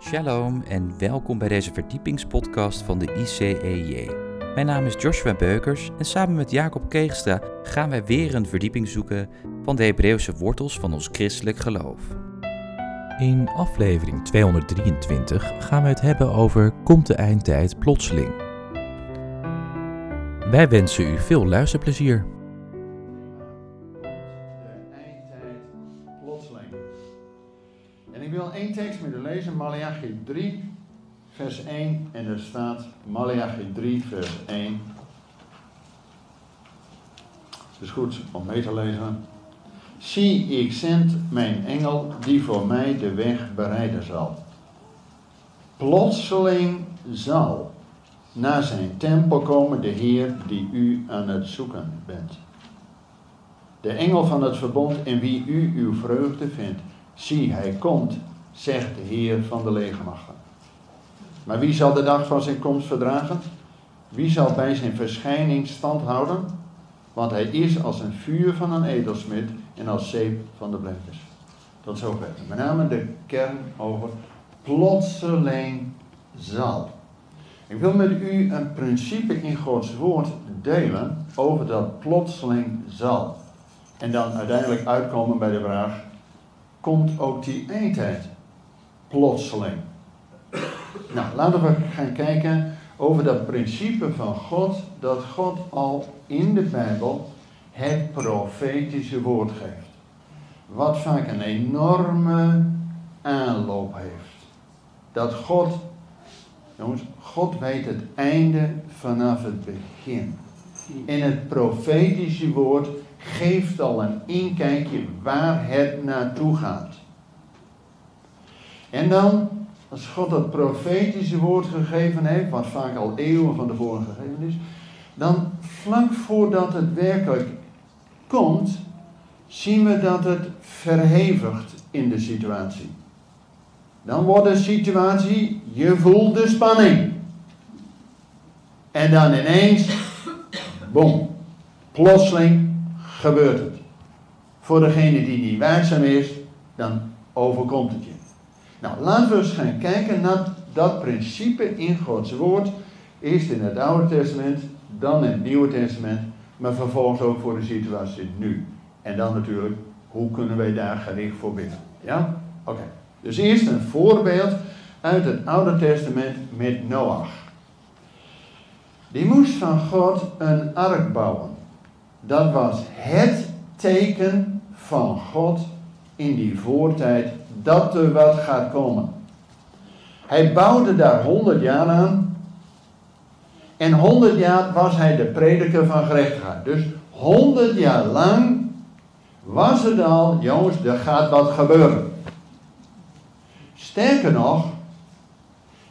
Shalom en welkom bij deze verdiepingspodcast van de ICEJ. Mijn naam is Joshua Beukers en samen met Jacob Keegstra gaan wij weer een verdieping zoeken van de Hebreeuwse wortels van ons christelijk geloof. In aflevering 223 gaan we het hebben over Komt de eindtijd plotseling? Wij wensen u veel luisterplezier. 3, vers 1. En er staat Malachi 3, vers 1. Het is goed om mee te lezen. Zie, ik zend mijn engel die voor mij de weg bereiden zal. Plotseling zal naar zijn tempel komen de Heer die u aan het zoeken bent. De engel van het verbond in wie u uw vreugde vindt. Zie, hij komt, zegt de Heer van de legermachten. Maar wie zal de dag van zijn komst verdragen? Wie zal bij zijn verschijning stand houden? Want hij is als een vuur van een edelsmid en als zeep van de blinkers. Tot zover. Met name de kern over plotseling zal. Ik wil met u een principe in Gods woord delen over dat plotseling zal. En dan uiteindelijk uitkomen bij de vraag: komt ook die eindtijd plotseling? Nou, laten we gaan kijken over dat principe van God, dat God al in de Bijbel het profetische woord geeft. Wat vaak een enorme aanloop heeft. Dat God, jongens, God weet het einde vanaf het begin. En het profetische woord geeft al een inkijkje waar het naartoe gaat. En dan, als God dat profetische woord gegeven heeft, wat vaak al eeuwen van tevoren gegeven is, dan vlak voordat het werkelijk komt, zien we dat het verhevigt in de situatie. Dan wordt de situatie, je voelt de spanning. En dan ineens, boom, plotseling gebeurt het. Voor degene die niet waakzaam is, dan overkomt het je. Nou, laten we eens gaan kijken naar dat principe in Gods woord. Eerst in het Oude Testament, dan in het Nieuwe Testament, maar vervolgens ook voor de situatie nu. En dan natuurlijk, hoe kunnen wij daar gericht voor bidden? Ja? Oké. Dus eerst een voorbeeld uit het Oude Testament met Noach. Die moest van God een ark bouwen. Dat was het teken van God in die voortijd dat er wat gaat komen. Hij bouwde daar 100 jaar aan. En 100 jaar was hij de prediker van gerechtigheid. Dus 100 jaar lang was het al, jongens, er gaat wat gebeuren. Sterker nog,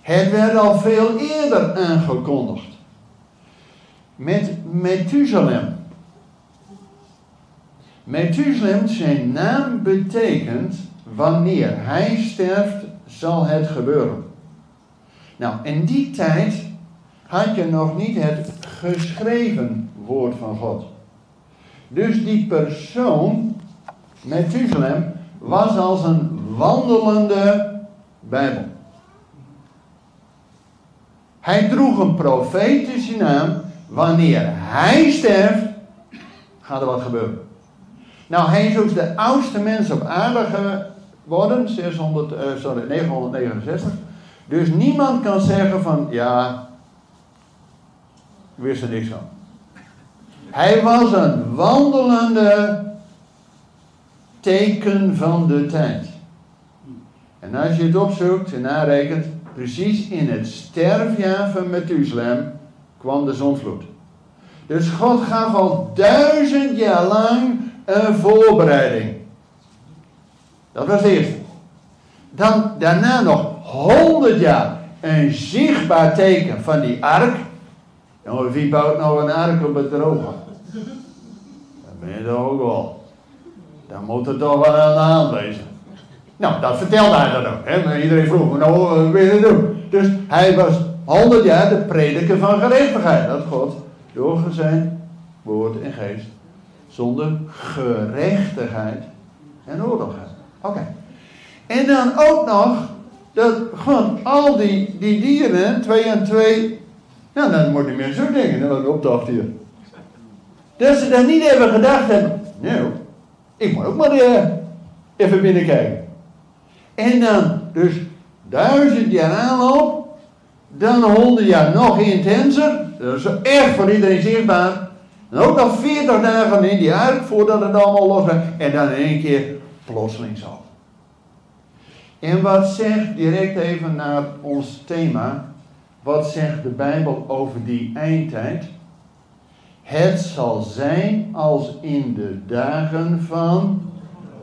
het werd al veel eerder aangekondigd. Met Methuselem. Methuselem, zijn naam betekent wanneer hij sterft, zal het gebeuren. Nou, in die tijd had je nog niet het geschreven woord van God. Dus die persoon, Methuselem, was als een wandelende Bijbel. Hij droeg een profetische naam. Wanneer hij sterft, gaat er wat gebeuren. Nou, hij is ook de oudste mens op aarde geworden, 600, uh, sorry, 969. Dus niemand kan zeggen van, ja, ik wist er niks van. Hij was een wandelende teken van de tijd. En als je het opzoekt en narekent, precies in het sterfjaar van Methuselem kwam de zonvloed. Dus God gaf al duizend jaar lang een voorbereiding. Dat was het eerste. Dan daarna nog honderd jaar een zichtbaar teken van die ark. Jongen, wie bouwt nou een ark op het droge? Dat ben je toch ook wel. Dan moet er toch wel aan de hand wezen. Nou, dat vertelde hij dan ook. Hè? Iedereen vroeg nou, wat wil je doen? Dus hij was honderd jaar de prediker van gerechtigheid. Dat God door zijn woord en geest zonder gerechtigheid en oorlog. Oké. En dan ook nog Dat gewoon al die, die dieren, twee en twee, nou dan moet je meer zo denken, dat een opdracht hier. Dat ze dan niet even gedacht hebben, nou, ik moet ook maar uh, even binnenkijken. En dan dus duizend jaar aanloop, dan honderd jaar nog intenser, dat is erg voor iedereen zichtbaar. En ook nog veertig dagen in die ark voordat het allemaal los gaat. En dan in één keer plotseling zo. En wat zegt, direct even naar ons thema, wat zegt de Bijbel over die eindtijd? Het zal zijn als in de dagen van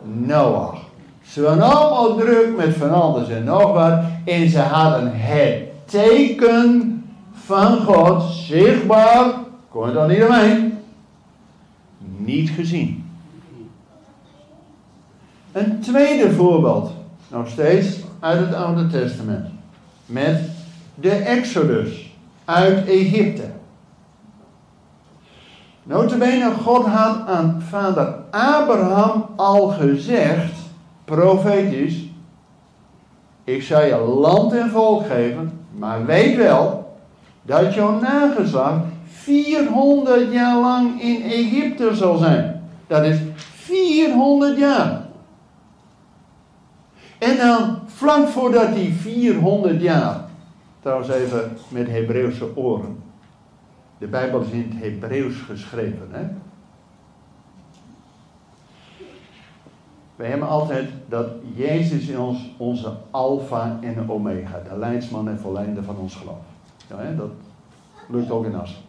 Noach. Ze waren allemaal druk met van alles en nog wat. En ze hadden het teken van God zichtbaar, kon het dan niet omheen, niet gezien. Een tweede voorbeeld, nog steeds uit het Oude Testament, met de Exodus uit Egypte. Notabene, God had aan vader Abraham al gezegd, profetisch, ik zal je land en volk geven, maar weet wel dat jouw nageslacht 400 jaar lang in Egypte zal zijn. Dat is 400 jaar. En dan, vlak voordat die 400 jaar, trouwens even met Hebreeuwse oren. De Bijbel is in het Hebreeuws geschreven. Hè? We hebben altijd dat Jezus in ons onze alfa en omega, de leidsman en volleinder van ons geloof. Ja, hè? Dat lukt ook in Assen.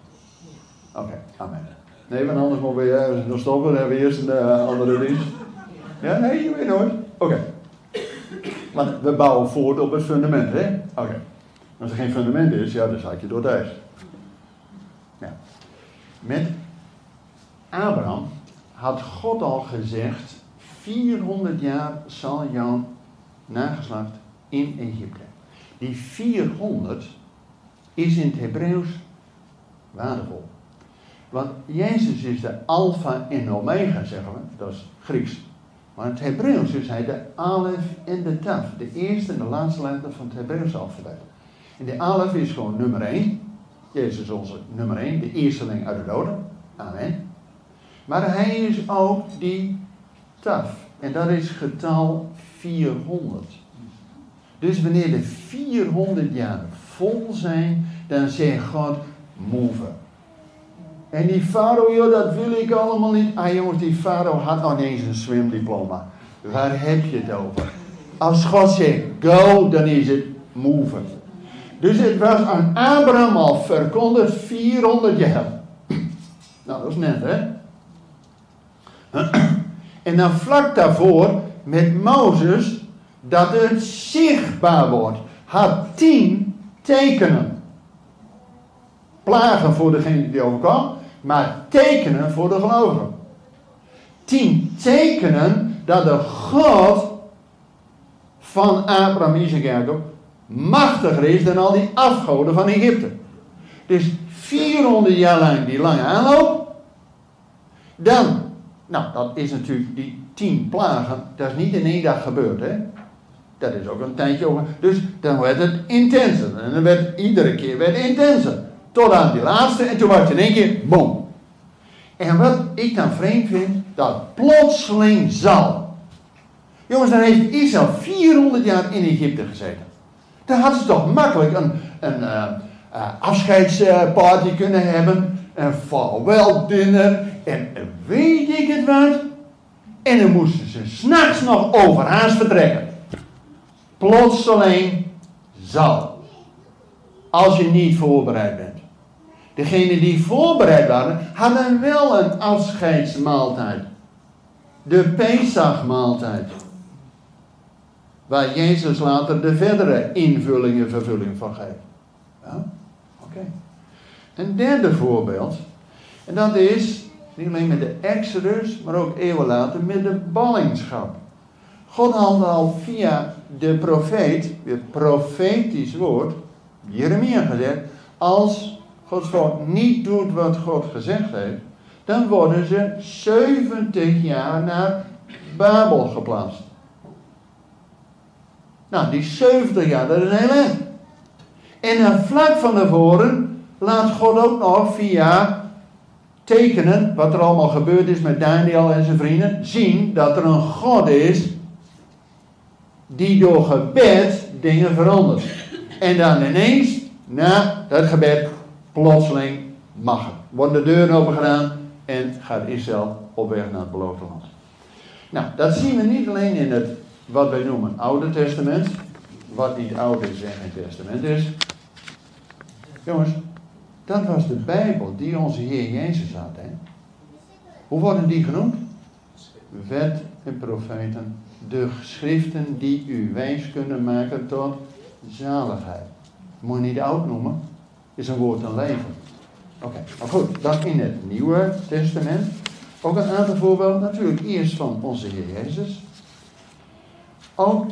Oké, amen. Nee, want anders moeten we uh, nog stoppen. Dan hebben we eerst een uh, andere dienst. Ja, nee, je weet nooit. Oké. Want we bouwen voort op het fundament, hè? Oké. Als er geen fundament is, ja, dan zak je door ijs. Ja. Met Abraham had God al gezegd: 400 jaar zal jouw nageslacht in Egypte. Die 400 is in het Hebreeuws waardevol. Want Jezus is de alfa en omega, zeggen we. Dat is Grieks. Maar het Hebreeuws is hij de alef en de taf. De eerste en de laatste letter van het Hebreeuwse alfabet. En de alef is gewoon nummer 1. Jezus onze nummer 1, de eersteling uit de doden. Amen. Maar hij is ook die taf. En dat is getal 400. Dus wanneer de 400 jaar vol zijn, dan zegt God, move. En die farao, joh, dat wil ik allemaal niet. Ah jongens, die farao had nog eens een zwemdiploma. Waar heb je het over? Als God zegt go, dan is het move. Dus het was aan Abraham al verkondigd 400 jaar. Nou, dat is net, hè? En dan vlak daarvoor met Mozes dat het zichtbaar wordt. Had tien tekenen. Plagen voor degene die overkwam, maar tekenen voor de gelovigen. Tien tekenen dat de God van Abraham, Isaac Jacob machtiger is dan al die afgoden van Egypte. Dus 400 jaar lang die lange aanloop. Dan, nou dat is natuurlijk die tien plagen, dat is niet in één dag gebeurd hè. Dat is ook een tijdje over. Dus dan werd het intenser. En dan werd iedere keer werd intenser. Tot aan die laatste en toen was het in één keer boom. En wat ik dan vreemd vind, dat plotseling zal. Jongens, dan heeft Israël 400 jaar in Egypte gezeten. Dan hadden ze toch makkelijk een, een uh, uh, afscheidsparty kunnen hebben. Een farewell dinner. En weet ik het wat. En dan moesten ze s'nachts nog overhaast vertrekken. Plotseling zal. Als je niet voorbereid bent. Degenen die voorbereid waren, hadden wel een afscheidsmaaltijd. De Pesachmaaltijd. Waar Jezus later de verdere invullingen vervulling van geeft. Ja? Oké. Een derde voorbeeld. En dat is, niet alleen met de Exodus, maar ook eeuwen later met de ballingschap. God had al via de profeet, weer profetisch woord, Jeremia gezegd, als Gods volk niet doet wat God gezegd heeft, dan worden ze 70 jaar naar Babel geplaatst. Nou, die 70 jaar, dat is heel erg. En dan vlak van tevoren laat God ook nog via tekenen, wat er allemaal gebeurd is met Daniel en zijn vrienden, zien dat er een God is die door gebed dingen verandert. En dan ineens, na dat gebed, plotseling mag het. Worden de deuren open gedaan en gaat Israël op weg naar het beloofde land. Nou, dat zien we niet alleen in het, wat wij noemen, Oude Testament. Wat niet oud is en geen testament is. Jongens, dat was de Bijbel die onze Heer Jezus had. Hè? Hoe worden die genoemd? Wet en profeten. De geschriften die u wijs kunnen maken tot zaligheid. Moet je niet oud noemen. Is een woord aan leven. Oké, maar goed. Dan in het Nieuwe Testament. Ook een aantal voorbeelden. Natuurlijk eerst van onze Heer Jezus. Ook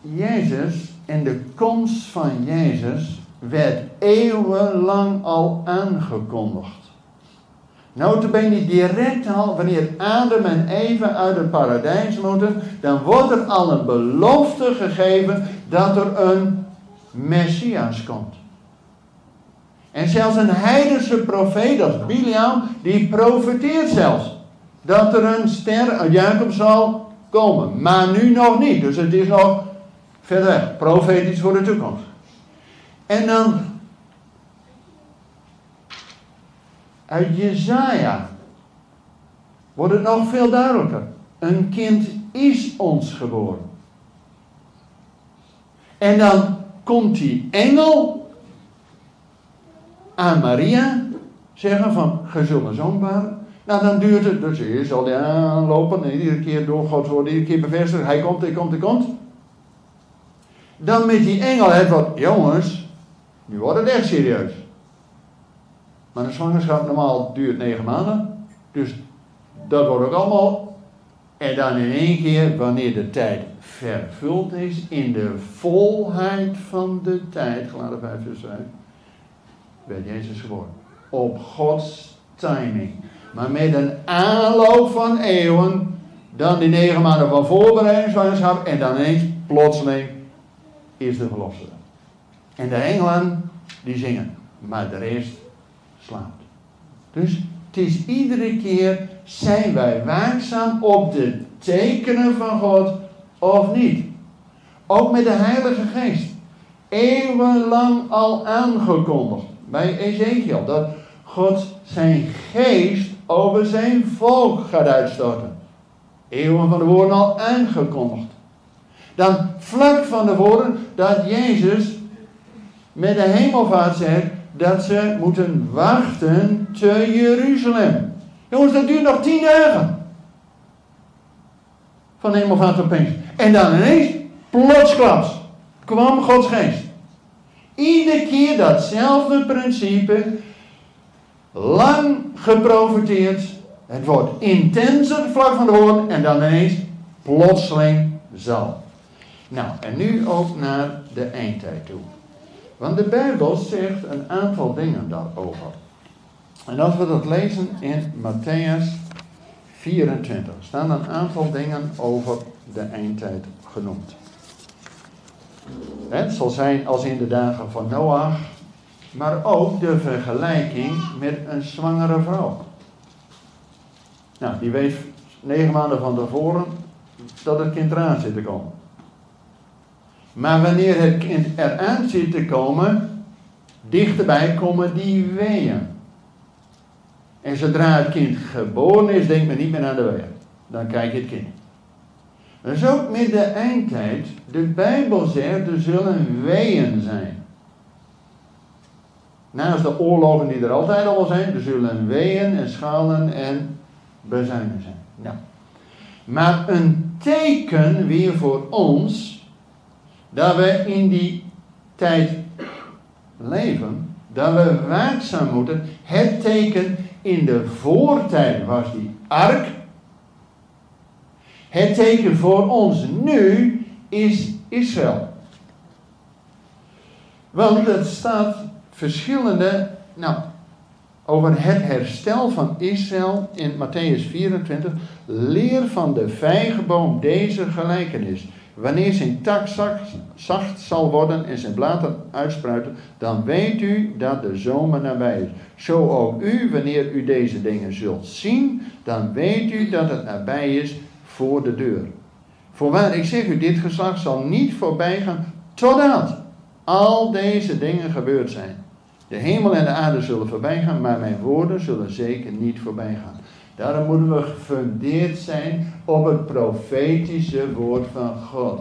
Jezus en de komst van Jezus werd eeuwenlang al aangekondigd. Notabene direct al, wanneer Adam en Eva uit het paradijs moeten, dan wordt er al een belofte gegeven dat er een Messias komt. En zelfs een heidense profeet als Biliam, die profeteert zelfs dat er een ster uit Jacob zal komen. Maar nu nog niet, dus het is nog verder weg, profetisch voor de toekomst. En dan uit Jezaja wordt het nog veel duidelijker. Een kind is ons geboren. En dan komt die engel aan Maria zeggen van, ge zult. Nou, dan duurt het, dus eerst zal hij aanlopen en iedere keer door God worden, iedere keer bevestigd, hij komt, hij komt, hij komt. Dan met die engel het wat, jongens, nu wordt het echt serieus. Maar een zwangerschap normaal duurt negen maanden. Dus dat wordt ook allemaal. En dan in één keer, wanneer de tijd vervuld is, in de volheid van de tijd, geladen 5 vers 5, werd Jezus geboren. Op Gods timing. Maar met een aanloop van eeuwen, dan die negen maanden van voorbereidingszwangerschap en dan ineens plotseling is de verlosser. En de engelen, die zingen. Maar de rest slaapt. Dus het is iedere keer, zijn wij waakzaam op de tekenen van God of niet? Ook met de Heilige Geest. Eeuwenlang al aangekondigd bij Ezekiel. Dat God zijn geest over zijn volk gaat uitstorten. Eeuwen van de woorden al aangekondigd. Dan vlak van de woorden dat Jezus met de hemelvaart zegt dat ze moeten wachten te Jeruzalem. Jongens, dat duurt nog tien dagen. Van hemelvaart opeens. En dan ineens, plotsklaps, kwam Gods geest. Iedere keer datzelfde principe, lang geprofiteerd. Het wordt intenser vlak van de hoorn en dan ineens plotseling zal. Nou, en nu ook naar de eindtijd toe. Want de Bijbel zegt een aantal dingen daarover. En als we dat lezen in Matthäus 24, staan een aantal dingen over de eindtijd genoemd. Het zal zijn als in de dagen van Noach, maar ook de vergelijking met een zwangere vrouw. Nou, die weet negen maanden van tevoren dat het kind eraan zit te komen. Maar wanneer het kind eraan zit te komen, dichterbij komen die weeën. En zodra het kind geboren is, denkt men niet meer aan de weeën. Dan kijk je het kind. Dat is ook met de eindtijd. De Bijbel zegt er zullen weeën zijn. Naast de oorlogen die er altijd al zijn, er zullen weeën en schalen en bezuinen zijn. Nou. Maar een teken weer voor ons dat we in die tijd leven, dat we waakzaam moeten. Het teken in de voortijd was die ark. Het teken voor ons nu is Israël. Want het staat verschillende, nou, over het herstel van Israël in Matthäus 24. Leer van de vijgenboom deze gelijkenis. Wanneer zijn tak zacht, zacht zal worden en zijn bladeren uitspruiten, dan weet u dat de zomer nabij is. Zo ook u, wanneer u deze dingen zult zien, dan weet u dat het nabij is voor de deur. Voorwaar, ik zeg u, dit geslacht zal niet voorbij gaan totdat al deze dingen gebeurd zijn. De hemel en de aarde zullen voorbij gaan, maar mijn woorden zullen zeker niet voorbij gaan. Daarom moeten we gefundeerd zijn op het profetische woord van God.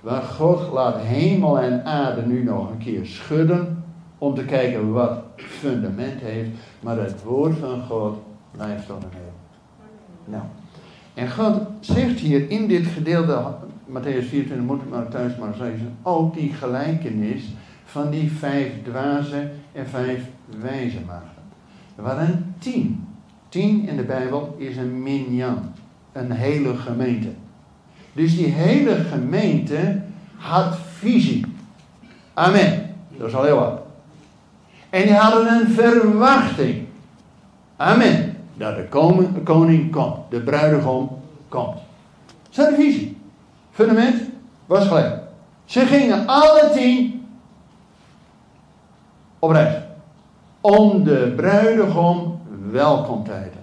Waar God laat hemel en aarde nu nog een keer schudden om te kijken wat fundament heeft. Maar het woord van God blijft een heel. Nou, en God zegt hier in dit gedeelte, Matthäus 24, moet ik maar thuis maar lezen, ook die gelijkenis van die vijf dwaze en vijf wijze maagden. Er waren tien. Tien in de Bijbel is een minyan, een hele gemeente. Dus die hele gemeente had visie. Amen. Dat is al heel wat. En die hadden een verwachting. Amen. Dat de koning komt. De bruidegom komt. Dat is een visie. Fundament was gelijk. Ze gingen alle tien op reis. Om de bruidegom welkom te heten.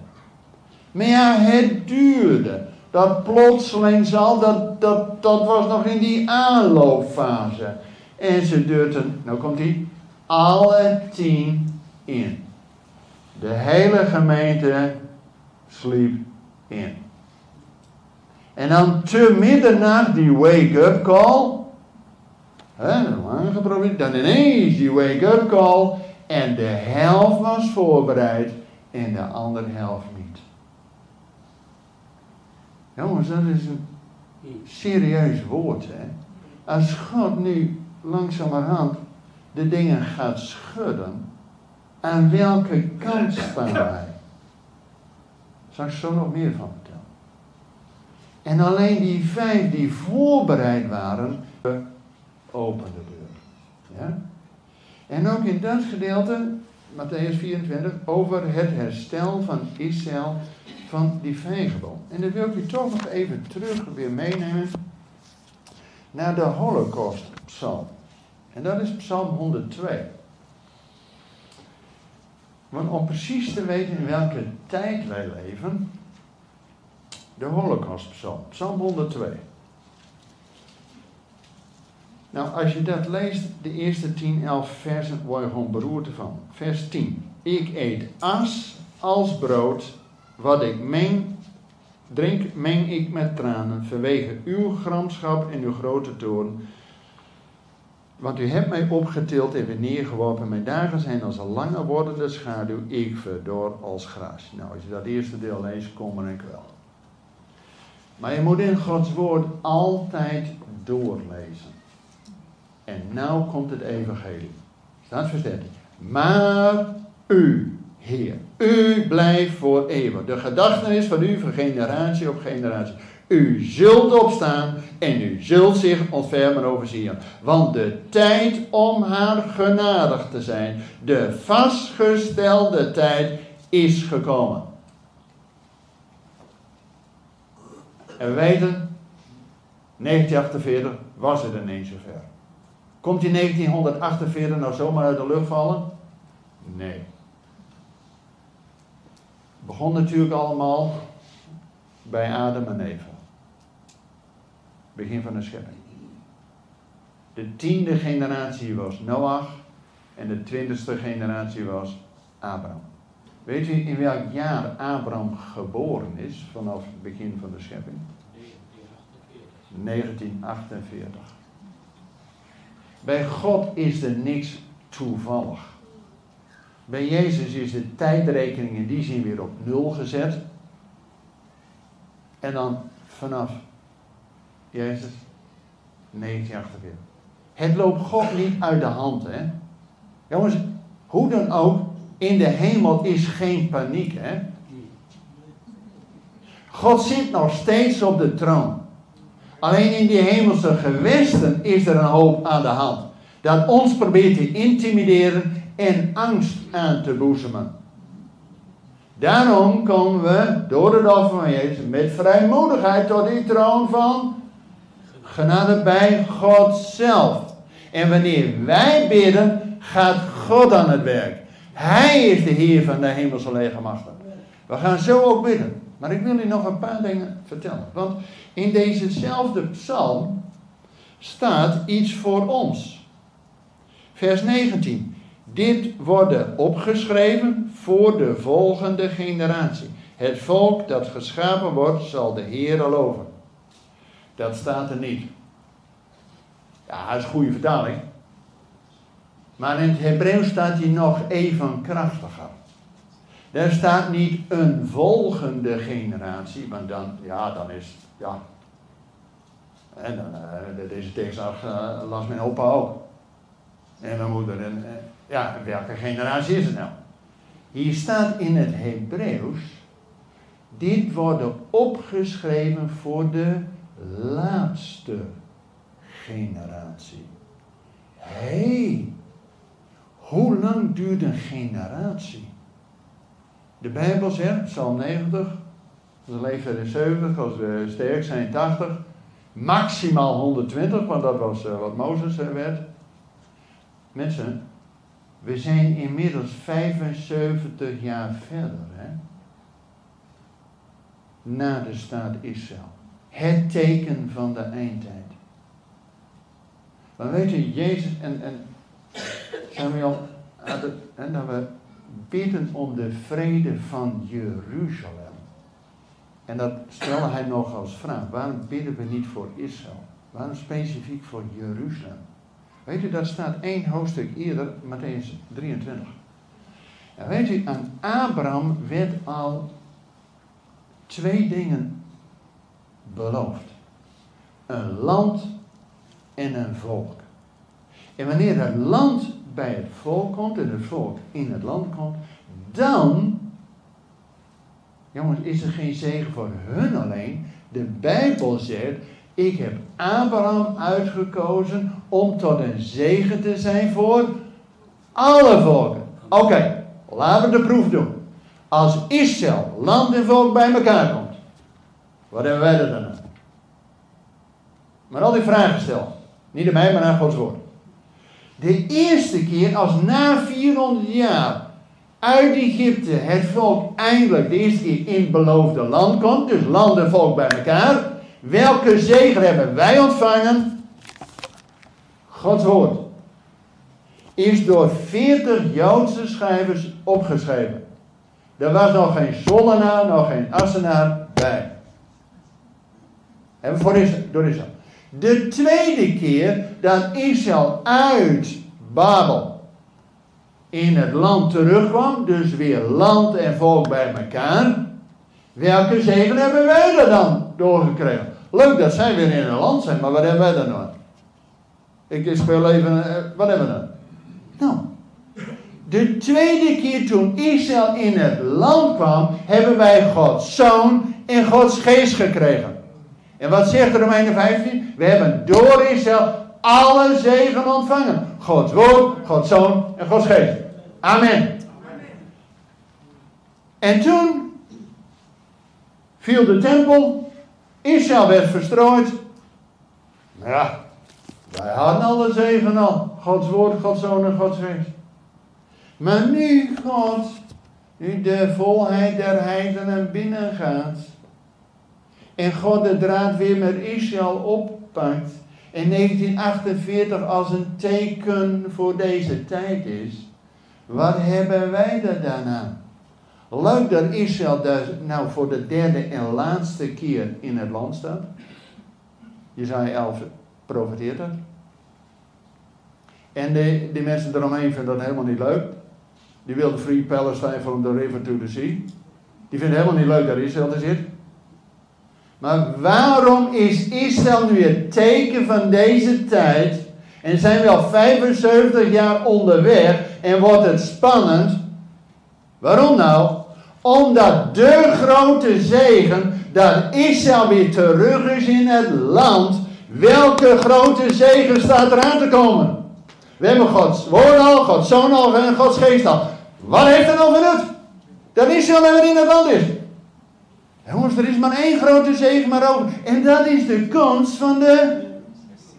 Maar ja, het duurde. Dat plotseling zal, dat, dat, dat was nog in die aanloopfase. En ze deurden, nou komt hij, alle tien in. De hele gemeente sliep in. En dan te middernacht die wake-up call. Hè, lang geprobeerd. Dan ineens die wake-up call. En de helft was voorbereid en de andere helft niet. Jongens, dat is een serieus woord. Hè? Als God nu langzamerhand de dingen gaat schudden, aan welke kant staan wij? Zal ik zo nog meer van vertellen. En alleen die vijf die voorbereid waren, open de deur. Ja? En ook in dat gedeelte, Matthäus 24, over het herstel van Israël van die vijgenboom. En dan wil ik u toch nog even terug weer meenemen naar de Holocaust-psalm. En dat is psalm 102. Want om precies te weten in welke tijd wij leven, de Holocaust-psalm, psalm 102. Nou, als je dat leest, de eerste 10, 11 versen, word je gewoon beroerd van. Vers 10. Ik eet as als brood, wat ik meng, drink, meng ik met tranen, vanwege uw gramschap en uw grote toorn. Want u hebt mij opgetild en weer neergeworpen. Mijn dagen zijn als een lange wordende schaduw. Ik verdor als gras. Nou, als je dat eerste deel leest, kom er ik wel. Maar je moet in Gods woord altijd doorlezen. En nou komt het evangelie. Staat vers 13. Maar u, Heer, u blijft voor eeuwig. De gedachtenis van u van generatie op generatie. U zult opstaan en u zult zich ontfermen over Zion. Want de tijd om haar genadig te zijn, de vastgestelde tijd, is gekomen. En we weten, 1948 was het ineens zover. Komt die 1948 nou zomaar uit de lucht vallen? Nee. Het begon natuurlijk allemaal bij Adam en Eva. Begin van de schepping. De tiende generatie was Noach en de twintigste generatie was Abraham. Weet u in welk jaar Abraham geboren is vanaf het begin van de schepping? 1948. Bij God is er niks toevallig. Bij Jezus is de tijdrekening in die zin weer op nul gezet. En dan vanaf Jezus 1948. Het loopt God niet uit de hand, hè? Jongens, hoe dan ook, in de hemel is geen paniek, hè? God zit nog steeds op de troon. Alleen in die hemelse gewesten is er een hoop aan de hand. Dat ons probeert te intimideren en angst aan te boezemen. Daarom komen we door het offer van Jezus met vrijmoedigheid tot die troon van genade bij God zelf. En wanneer wij bidden, gaat God aan het werk. Hij is de Heer van de hemelse legermachten. We gaan zo ook bidden. Maar ik wil u nog een paar dingen vertellen. Want in dezezelfde psalm staat iets voor ons. Vers 19. Dit wordt opgeschreven voor de volgende generatie. Het volk dat geschapen wordt, zal de Heer loven. Dat staat er niet. Ja, dat is een goede vertaling. Maar in het Hebreeuws staat hij nog even krachtiger. Daar staat niet een volgende generatie, want dan, ja, dan is, ja. En deze tekst uh, las mijn opa ook. En mijn moeder. En, uh, ja, welke generatie is het nou? Hier staat in het Hebreeuws, dit wordt opgeschreven voor de laatste generatie. Hé, hey, hoe lang duurt een generatie? De Bijbel zegt, Psalm 90, de leeftijd is 70, als we sterk zijn 80, maximaal 120, want dat was uh, wat Mozes uh, werd. Mensen, we zijn inmiddels 75 jaar verder, hè? Na de staat Israël. Het teken van de eindtijd. Maar weet je, Jezus en, en Samuel, dat we bidden om de vrede van Jeruzalem. En dat stelde hij nog als vraag. Waarom bidden we niet voor Israël? Waarom specifiek voor Jeruzalem? Weet u, dat staat één hoofdstuk eerder, Matthäus 23. En weet u, aan Abraham werd al twee dingen beloofd. Een land en een volk. En wanneer het land bij het volk komt en het volk in het land komt, dan, jongens, is er geen zegen voor hun alleen. De Bijbel zegt, ik heb Abraham uitgekozen om tot een zegen te zijn voor alle volken. Oké, laten we de proef doen. Als Israël, land en volk bij elkaar komt, wat hebben wij er dan aan? Maar al die vragen stellen. Niet aan mij, maar aan Gods woord. De eerste keer als na 400 jaar uit Egypte het volk eindelijk de eerste keer in het beloofde land komt, dus land en volk bij elkaar. Welke zegen hebben wij ontvangen? Gods woord. Is door 40 Joodse schrijvers opgeschreven. Er was nog geen Sollenaar, nog geen Assenaar bij. En voor Israël, door Israël. De tweede keer dat Israël uit Babel in het land terugkwam, dus weer land en volk bij elkaar. Welke zegen hebben wij er dan doorgekregen? Leuk dat zij weer in een land zijn, maar wat hebben wij dan nog? Ik speel even, eh, wat hebben we dan? Nou, de tweede keer toen Israël in het land kwam, hebben wij Gods zoon en Gods geest gekregen. En wat zegt de Romeinen 15? We hebben door Israël alle zegen ontvangen. Gods woord, Gods zoon en Gods geest. Amen. En toen viel de tempel. Israël werd verstrooid. Ja, wij hadden alle zegen al. Gods woord, Gods zoon en Gods geest. Maar nu God, nu de volheid der heidenen binnengaat en God de draad weer met Israël oppakt. In 1948 als een teken voor deze tijd is. Wat hebben wij er dan aan? Leuk dat Israël nou voor de derde en laatste keer in het land staat. Jezaja 11 profiteert dat. En de, die mensen eromheen vinden dat helemaal niet leuk. Die wilden Free Palestine from the river to the sea. Die vinden helemaal niet leuk dat Israël er zit. Maar waarom is Israël nu het teken van deze tijd? En zijn we al 75 jaar onderweg en wordt het spannend? Waarom nou? Omdat de grote zegen dat Israël weer terug is in het land. Welke grote zegen staat eraan te komen? We hebben Gods woord al, Gods zoon al en Gods geest al. Wat heeft er voor nut? Dat is zo dat in het land is. Jongens, er is maar één grote zegen maar over. En dat is de komst van de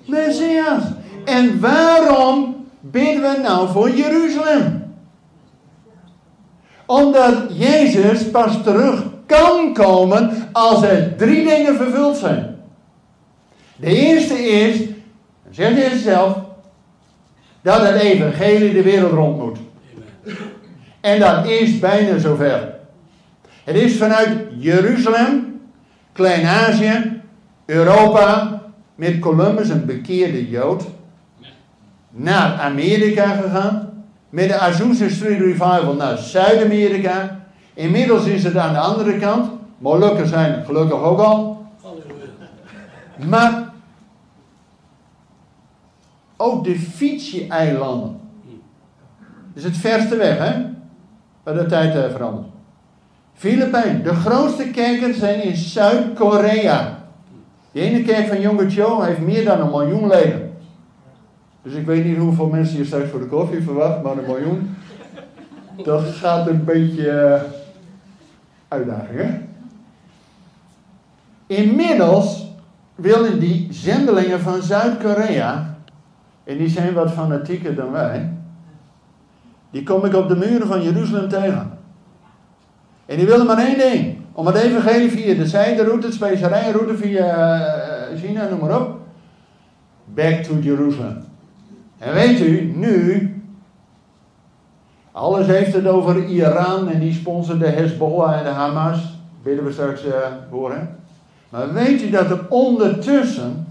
Messias. En waarom bidden we nou voor Jeruzalem? Omdat Jezus pas terug kan komen als er drie dingen vervuld zijn. De eerste is, zegt Jezus zelf, dat het evangelie de wereld rond moet. En dat is bijna zover. Het is vanuit Jeruzalem, Klein-Azië, Europa, met Columbus, een bekeerde Jood, naar Amerika gegaan. Met de Azusa Street Revival naar Zuid-Amerika. Inmiddels is het aan de andere kant. Molukken zijn gelukkig ook al. Maar ook de Fiji-eilanden. is het verste weg, hè? Bij de tijd uh, Filipijnen. De grootste kerken zijn in Zuid-Korea. De ene kerk van Jonge Cho heeft meer dan een miljoen leden. Dus ik weet niet hoeveel mensen je straks voor de koffie verwacht, maar een miljoen. Dat gaat een beetje uh, uitdaging, hè? Inmiddels willen die zendelingen van Zuid-Korea, en die zijn wat fanatieker dan wij, die kom ik op de muren van Jeruzalem tegen. En die willen maar één ding. Om het evangelie via de zijderoute, specerijroute via uh, China, noem maar op. Back to Jerusalem. En weet u, nu. Alles heeft het over Iran en die sponsort de Hezbollah en de Hamas. Willen we straks uh, horen. Maar weet u dat er ondertussen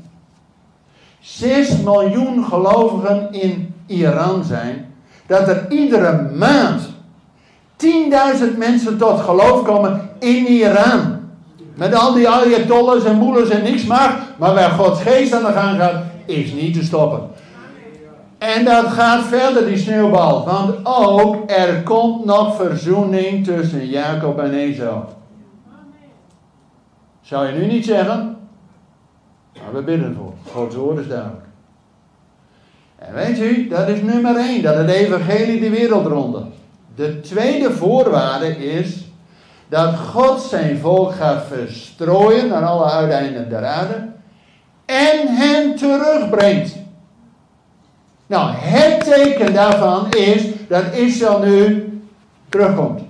6 miljoen gelovigen in Iran zijn? Dat er iedere maand 10.000 mensen tot geloof komen in Iran. Met al die ayatollahs en moeders en niks maar. Maar waar Gods geest aan de gang gaat, is niet te stoppen. En dat gaat verder, die sneeuwbal. Want ook er komt nog verzoening tussen Jacob en Esau. Zou je nu niet zeggen? Maar we bidden voor. Gods woord is duidelijk. En weet u, dat is nummer 1. Dat het evangelie de wereld ronde. De tweede voorwaarde is dat God zijn volk gaat verstrooien naar alle uiteinden der aarde en hen terugbrengt. Nou, het teken daarvan is dat Israël nu terugkomt.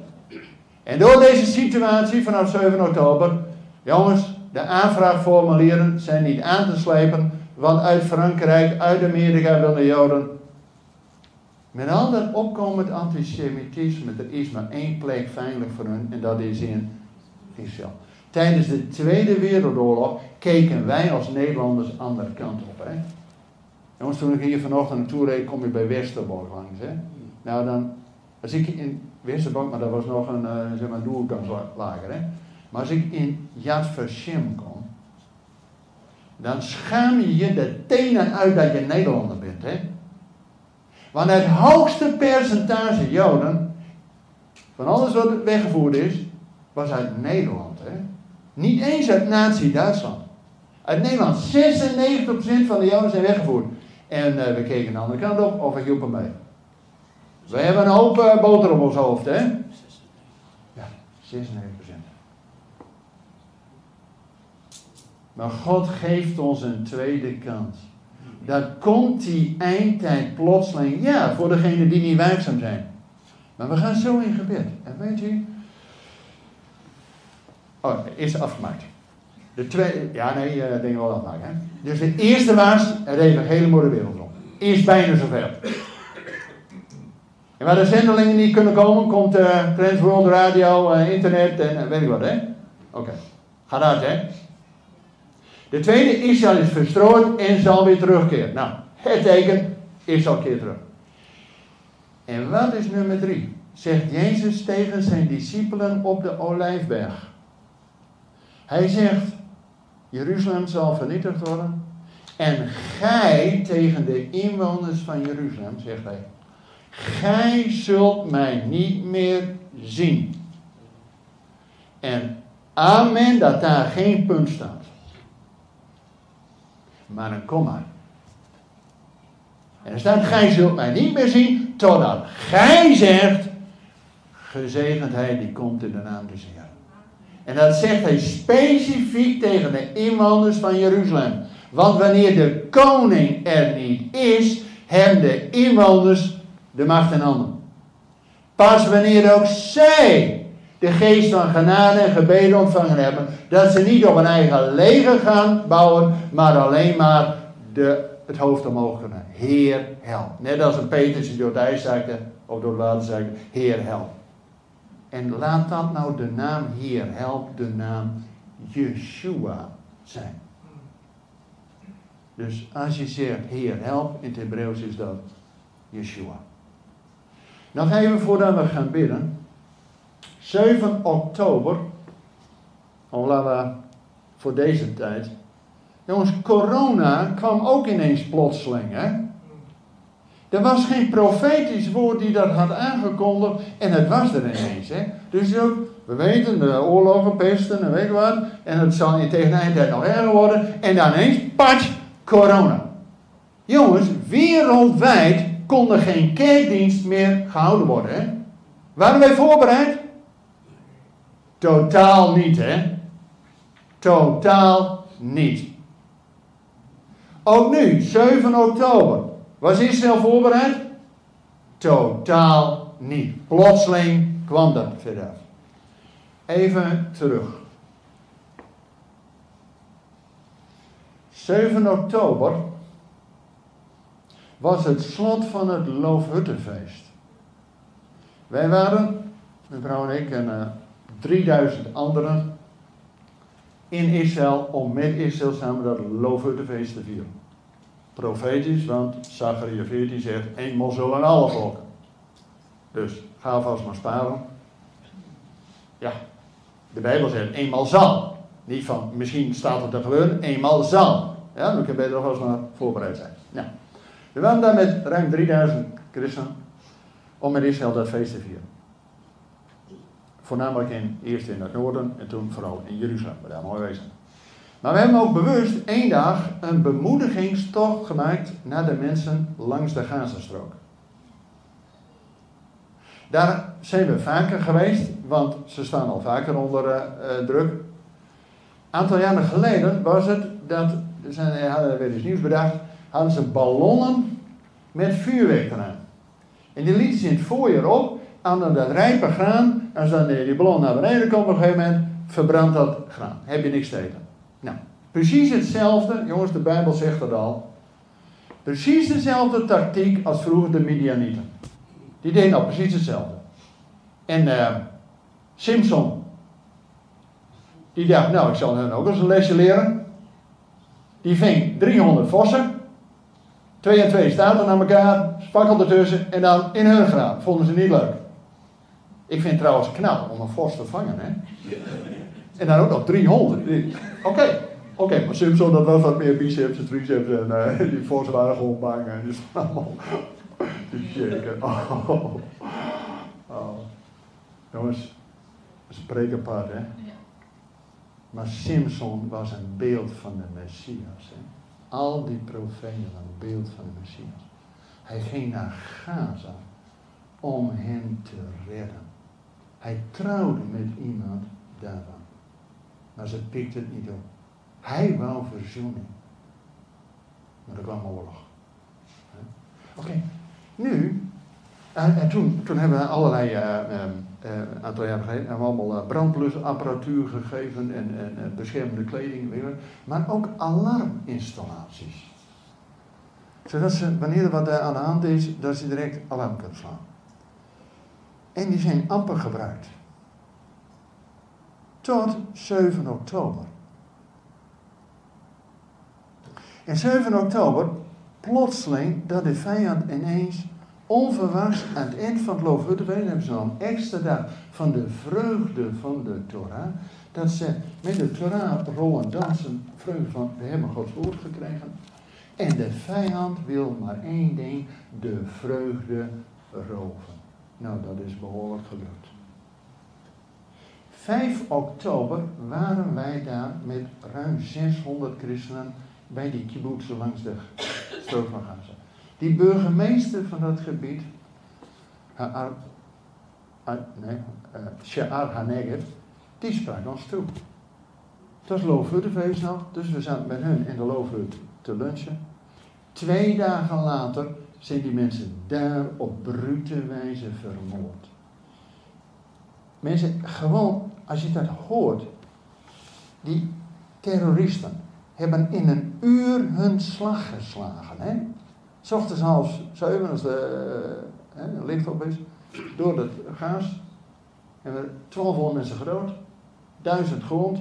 En door deze situatie vanaf 7 oktober, jongens, de aanvraagformulieren zijn niet aan te slepen, want uit Frankrijk, uit Amerika willen Joden met al dat opkomend antisemitisme, er is maar één plek veilig voor hun en dat is in Israël. Tijdens de Tweede Wereldoorlog keken wij als Nederlanders de andere kant op. Hè? Jongens, toen ik hier vanochtend naartoe reed, kom je bij Westerbork langs. Hè? Nou, dan, als ik in Westerbork, maar dat was nog een, uh, zeg maar, hè? Maar als ik in Yad Vashem kom, dan schaam je je de tenen uit dat je Nederlander bent, hè? Want het hoogste percentage Joden, van alles wat weggevoerd is, was uit Nederland. Hè? Niet eens uit Nazi-Duitsland. Uit Nederland. 96% van de Joden zijn weggevoerd. En uh, we keken de andere kant op of ik hielp hem mee. We hebben een hoop uh, boter op ons hoofd, hè? Ja, 96%. Maar God geeft ons een tweede kans dan komt die eindtijd plotseling, ja, voor degenen die niet werkzaam zijn. Maar we gaan zo in gebed. En weet u, oh, eerst afgemaakt. De tweede, ja nee, uh, denk wel afmaken. Hè? Dus de eerste was, het hele mooie wereld rond. Is bijna zover. En waar de zendelingen niet kunnen komen, komt uh, Radio, uh, internet en weet ik wat, hè? Oké, okay. gaat uit, hè? De tweede, Israël is verstrooid en zal weer terugkeren. Nou, het teken, Israël keert terug. En wat is nummer drie? Zegt Jezus tegen zijn discipelen op de Olijfberg. Hij zegt, Jeruzalem zal vernietigd worden. En gij tegen de inwoners van Jeruzalem, zegt hij, gij zult mij niet meer zien. En amen dat daar geen punt staat maar een komma. En er staat, gij zult mij niet meer zien, totdat gij zegt, gezegendheid die komt in de naam des Heeren. En dat zegt hij specifiek tegen de inwoners van Jeruzalem. Want wanneer de koning er niet is, hebben de inwoners de macht in handen. Pas wanneer ook zij de geest van genade en gebeden ontvangen hebben, dat ze niet op een eigen leger gaan bouwen, maar alleen maar de, het hoofd omhoog kunnen. Heer, hel. Net als een Petrus die door het ijs zakte, of door het water zakte, Heer, hel. En laat dat nou de naam Heer, help de naam Yeshua zijn. Dus als je zegt Heer, help, in het Hebreeuws is dat Yeshua. Nog even voordat we gaan bidden. 7 oktober, we voor deze tijd. Jongens, corona kwam ook ineens plotseling, hè? Er was geen profetisch woord die dat had aangekondigd en het was er ineens, hè? Dus ook, we weten, de oorlogen, pesten en weet wat, en het zal in tegen de eindtijd nog erger worden, en dan ineens, patch, corona. Jongens, wereldwijd kon er geen kerkdienst meer gehouden worden, hè? Waren wij voorbereid? Totaal niet, hè? Totaal niet. Ook nu, 7 oktober. Was Israël voorbereid? Totaal niet. Plotseling kwam dat verder. Even terug. 7 oktober was het slot van het Loofhuttenfeest. Wij waren, mevrouw en ik en uh, 3000 anderen, in Israël om met Israël samen dat Loofhuttenfeest te vieren. Profetisch, want Zachariah 14 zegt, eenmaal zullen alle volken. Dus ga vast maar sparen. Ja, de Bijbel zegt eenmaal zal. Niet van misschien staat het te gebeuren, eenmaal zal. Ja, dan kun je beter alvast maar voorbereid zijn. Nou, we waren daar met ruim 3000 christenen om met Israël dat feest te vieren. Voornamelijk in, eerst in het noorden en toen vooral in Jeruzalem, waar daar mooi wezen. Maar we hebben ook bewust één dag een bemoedigingstocht gemaakt naar de mensen langs de Gazastrook. Daar zijn we vaker geweest, want ze staan al vaker onder uh, uh, druk. Een aantal jaren geleden was het dat, ze hadden weer iets nieuws bedacht, hadden ze ballonnen met vuurwerk eraan. En die lieten ze in het voorjaar op, aan dat rijpe graan, als dan die ballon naar beneden komt op een gegeven moment, verbrandt dat graan. Heb je niks te eten. Nou, precies hetzelfde, jongens, de Bijbel zegt het al. Precies dezelfde tactiek als vroeger de Midianieten. Die deden nou precies hetzelfde. En uh, Simpson, die dacht, nou, ik zal hen ook eens een lesje leren. Die ving 300 vossen. Twee en twee staten naar elkaar, sparkelde ertussen en dan in hun graan. Vonden ze niet leuk. Ik vind het trouwens knap om een vos te vangen, hè. En dan ook nog 300. Oké, okay. oké, okay, maar Simpson dat was wat meer biceps en triceps en uh, die vos waren gewoon bang en die staan allemaal shaken. Oh. Oh. Jongens, dat is een hè. Maar Simpson was een beeld van de Messias. Hè? Al die profeten een beeld van de Messias. Hij ging naar Gaza om hen te redden. Hij trouwde met iemand daarvan. Maar ze pikte het niet op. Hij wou verzoening. Maar er kwam oorlog. Oké, nu, en, en, toen, toen hebben we allerlei, uh, aantal jaar geleden, hebben we allemaal uh, gegeven en, en, en beschermende kleding, maar ook alarminstallaties. Zodat ze, wanneer er wat aan de hand is, dat ze direct alarm kunnen slaan. En die zijn amper gebruikt tot 7 oktober. En 7 oktober, plotseling, dat de vijand ineens onverwachts aan het eind van het Loofhuttenfeest hebben ze extra dag van de vreugde van de Torah. Dat ze met de Torah rollen, dansen, vreugde van we hebben Gods woord gekregen. En de vijand wil maar één ding, de vreugde roven. Nou, dat is behoorlijk gelukt. 5 oktober waren wij daar met ruim 600 christenen bij die kibbutzen langs de strook van Gaza. Die burgemeester van dat gebied, nee, uh, She'ar HaNegev, die sprak ons toe. Het was loofhuttenfeest nog, dus we zaten met hun in de loofhut te lunchen. Twee dagen later zijn die mensen daar op brute wijze vermoord. Mensen, gewoon, als je dat hoort, die terroristen hebben in een uur hun slag geslagen. Hè? S half zeven, als de uh, licht op is, door het gas. Hebben we 1200 mensen gedood, 1000 gewond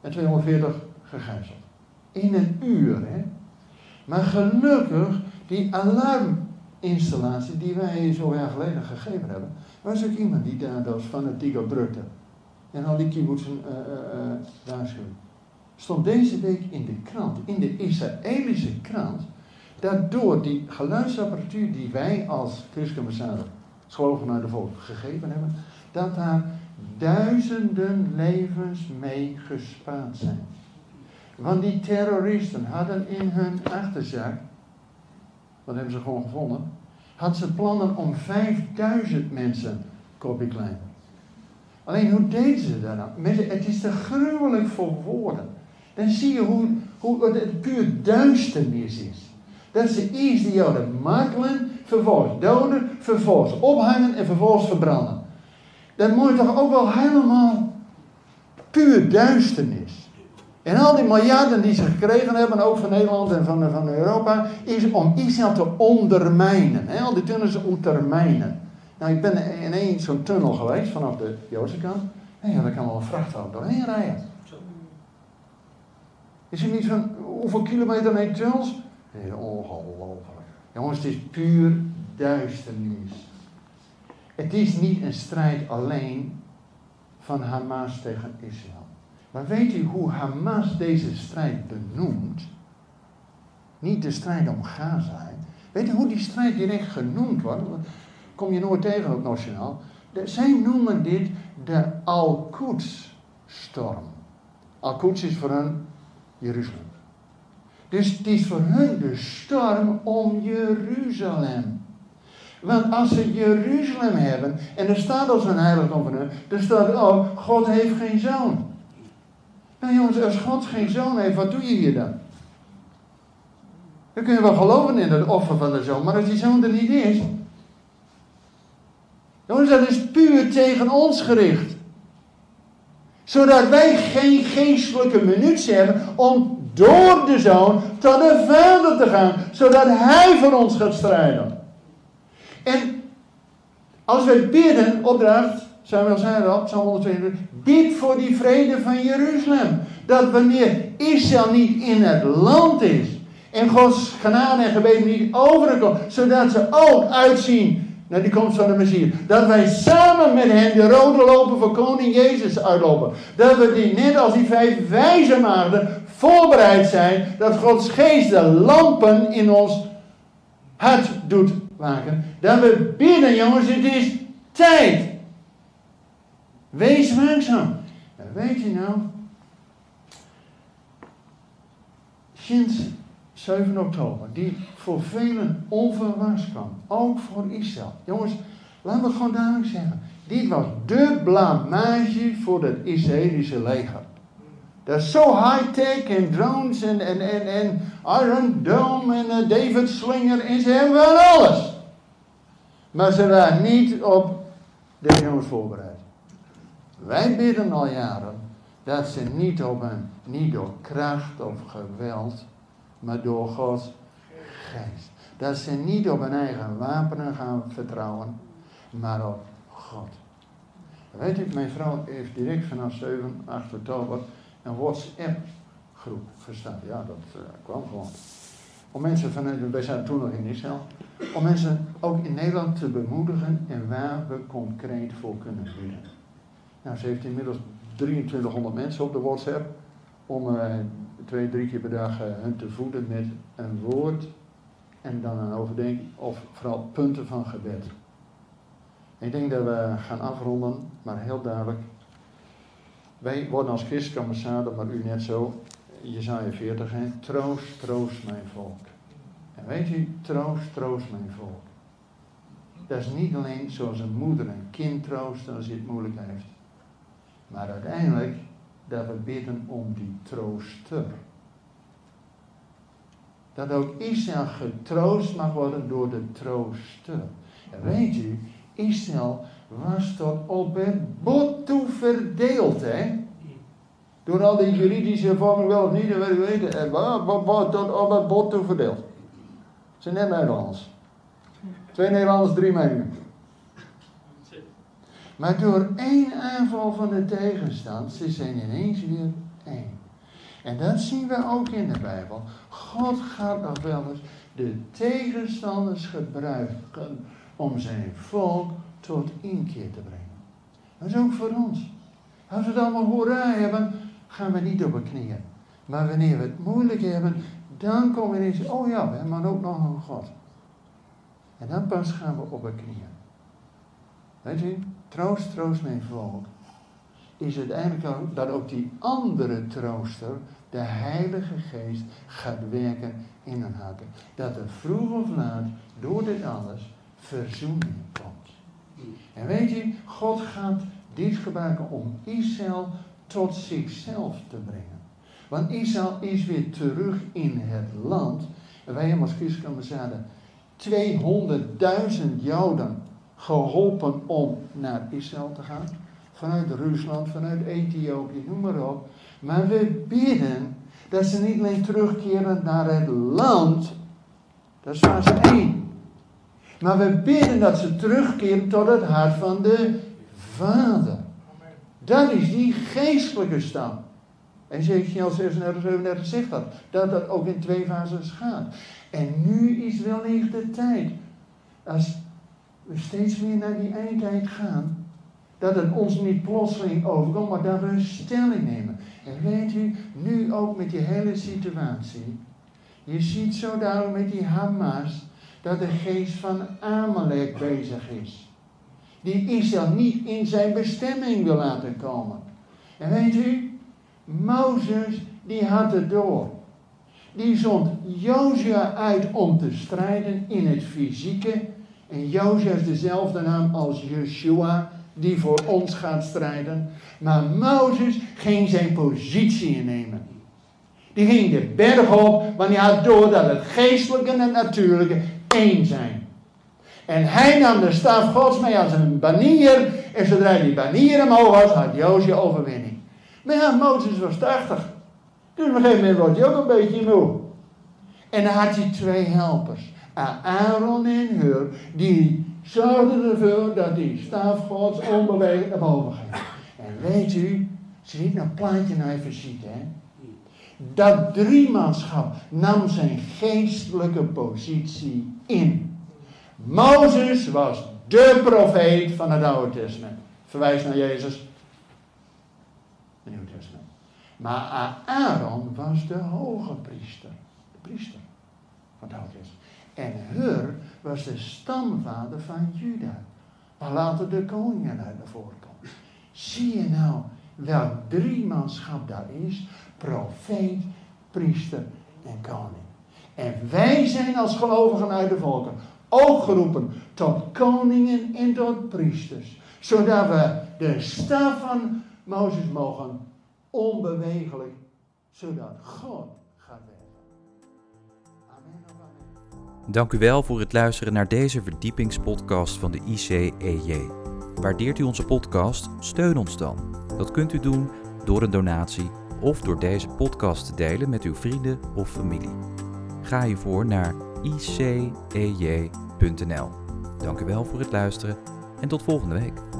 en 240 gegijzeld. In een uur, hè? Maar gelukkig, die alarminstallatie die wij zo jaar geleden gegeven hebben, was ook iemand die daardoor fanatiek op drukte. En al die kibbutzen uh, uh, uh, waarschuwen. Stond deze week in de krant, in de Israëlische krant, dat door die geluidsapparatuur die wij als christenambassade geloven naar de volk gegeven hebben, dat daar duizenden levens mee gespaard zijn. Want die terroristen hadden in hun achterzak, wat hebben ze gewoon gevonden, had ze plannen om 5000 mensen kopie klein. Alleen hoe deden ze dat nou? Het is te gruwelijk voor woorden. Dan zie je hoe, hoe het puur duisternis is. Dat ze eerst die Joden martelen, vervolgens doden, vervolgens ophangen en vervolgens verbranden. Dat moet toch ook wel helemaal puur duisternis. En al die miljarden die ze gekregen hebben, ook van Nederland en van, van Europa, is om Israël te ondermijnen. Al die tunnels ondermijnen. Nou, ik ben in één zo'n tunnel geweest vanaf de Joodse kant. En daar kan wel een vrachtauto doorheen rijden. Is er niet van hoeveel kilometer nee tunnels? Nee, ongelooflijk. Jongens, het is puur duisternis. Het is niet een strijd alleen van Hamas tegen Israël. Maar weet u hoe Hamas deze strijd benoemt? Niet de strijd om Gaza. Weet u hoe die strijd direct genoemd wordt? kom je nooit tegen op nationaal. zij noemen dit de Al-Quds-storm. Al-Quds is voor hen Jeruzalem. Dus het is voor hun de storm om Jeruzalem. Want als ze Jeruzalem hebben, en er staat als een heiligdom van hun, dan staat ook, God heeft geen zoon. Nou jongens, als God geen zoon heeft, wat doe je hier dan? Dan kun je wel geloven in het offer van de zoon, maar als die zoon er niet is, Jongens, dat is puur tegen ons gericht. Zodat wij geen geestelijke minuut hebben om door de zoon tot de vader te gaan. Zodat hij voor ons gaat strijden. En als wij bidden, opdracht, Samuel zei dat, Psalm 122, bid voor die vrede van Jeruzalem. Dat wanneer Israël niet in het land is, en Gods genade en gebeden niet overkomt, zodat ze ook uitzien naar die komst van de Messias. Dat wij samen met hen de rode lopen voor koning Jezus uitlopen. Dat we die net als die vijf wijze maagden voorbereid zijn. Dat Gods geest de lampen in ons hart doet maken. Dat we bidden jongens, het is tijd. Wees waakzaam. En weet je nou, sinds 7 oktober, die voor velen onverwachts kwam. Ook voor Israël. Jongens, laten we gewoon duidelijk zeggen. Dit was de blamage voor het Israëlische leger. Dat is zo high-tech en drones en, en, en, en Iron Dome en uh, David Slinger en ze hebben wel alles. Maar ze waren niet op de jongens voorbereid. Wij bidden al jaren dat ze niet op een, niet door kracht of geweld, maar door Gods geest. Dat ze niet op hun eigen wapenen gaan vertrouwen, maar op God. Weet u, mijn vrouw heeft direct vanaf 7, 8 oktober een WhatsApp-groep gestart. Ja, dat uh, kwam gewoon. Om mensen vanuit, wij zijn toen nog in Israël, om mensen ook in Nederland te bemoedigen en waar we concreet voor kunnen bidden. Nou, ze heeft inmiddels 2300 mensen op de WhatsApp om uh, twee, drie keer per dag uh, hun te voeden met een woord en dan een overdenking of vooral punten van gebed. Ik denk dat we gaan afronden, maar heel duidelijk. Wij worden als christenambassade, maar u net zo, Jezaja 40, hè? troost, troost mijn volk. En weet u, troost, troost mijn volk. dat is niet alleen zoals een moeder een kind troost als hij het moeilijk heeft. Maar uiteindelijk dat we bidden om die trooster. Dat ook Israël getroost mag worden door de trooster. En weet u, Israël was tot op het bot toe verdeeld, hè? Door al die juridische vormen wel of niet, dat weten. En wat tot op het bot toe verdeeld. Ze net Nederlands. Twee Nederlanders, drie meningen. Maar door één aanval van de tegenstand, ze zijn ineens weer één. En dat zien we ook in de Bijbel. God gaat nog wel eens de tegenstanders gebruiken om zijn volk tot inkeer te brengen. Dat is ook voor ons. Als we het allemaal hoera hebben, gaan we niet op de knieën. Maar wanneer we het moeilijk hebben, dan komen we ineens, oh ja, we hebben ook nog een God. En dan pas gaan we op de knieën. Weet u, troost, troost mijn volk. Is uiteindelijk dat ook die andere trooster, de Heilige Geest, gaat werken in hun harten. Dat er vroeg of laat, door dit alles, verzoening komt. En weet je, God gaat dit gebruiken om Israël tot zichzelf te brengen. Want Israël is weer terug in het land. En wij hebben als christenen 200.000 Joden geholpen om naar Israël te gaan. Vanuit Rusland, vanuit Ethiopië, noem maar op. Maar we bidden dat ze niet alleen terugkeren naar het land. Dat is fase 1. Maar we bidden dat ze terugkeren tot het hart van de Vader. Dat is die geestelijke stam. En Ezekiel 36, 37 zegt dat. Dat dat ook in twee fases gaat. En nu is wel de tijd. Als we steeds meer naar die eindtijd gaan. Dat het ons niet plotseling overkomt, maar dat we stelling nemen. En weet u, nu ook met die hele situatie. Je ziet zo duidelijk met die Hamas dat de geest van Amalek bezig is. Die Israël niet in zijn bestemming wil laten komen. En weet u, Mozes die had het door. Die zond Jozua uit om te strijden in het fysieke. En is dezelfde naam als Yeshua, die voor ons gaat strijden. Maar Mozes ging zijn positie innemen. Die ging de berg op, want hij had door dat het geestelijke en het natuurlijke één zijn. En hij nam de staf gods mee als een banier. En zodra die banier omhoog was, had Jozua overwinning. Maar ja, Mozes was 80. Dus op een gegeven moment hij ook een beetje moe. En dan had hij twee helpers. Aaron en Hur. Die zorgden ervoor dat die staf gods onbewegelijk naar boven ging. En weet u, ze liet een plaatje naar even zien, hè. Dat driemanschap nam zijn geestelijke positie in. Mozes was de profeet van het Oude Testament. Verwijs naar Jezus. Het Nieuwe Testament. Maar Aaron was de hoge priester. De priester van het Oude Testament. En Hur was de stamvader van Juda. Waar later de koningen uit naar voren. Zie je nou welk driemanschap daar is? Profeet, priester en koning. En wij zijn als gelovigen uit de volken ook geroepen tot koningen en tot priesters. Zodat we de staf van Mozes mogen onbewegelijk, zodat God Dank u wel voor het luisteren naar deze verdiepingspodcast van de ICEJ. Waardeert u onze podcast? Steun ons dan. Dat kunt u doen door een donatie of door deze podcast te delen met uw vrienden of familie. Ga hiervoor naar icej.nl. Dank u wel voor het luisteren en tot volgende week.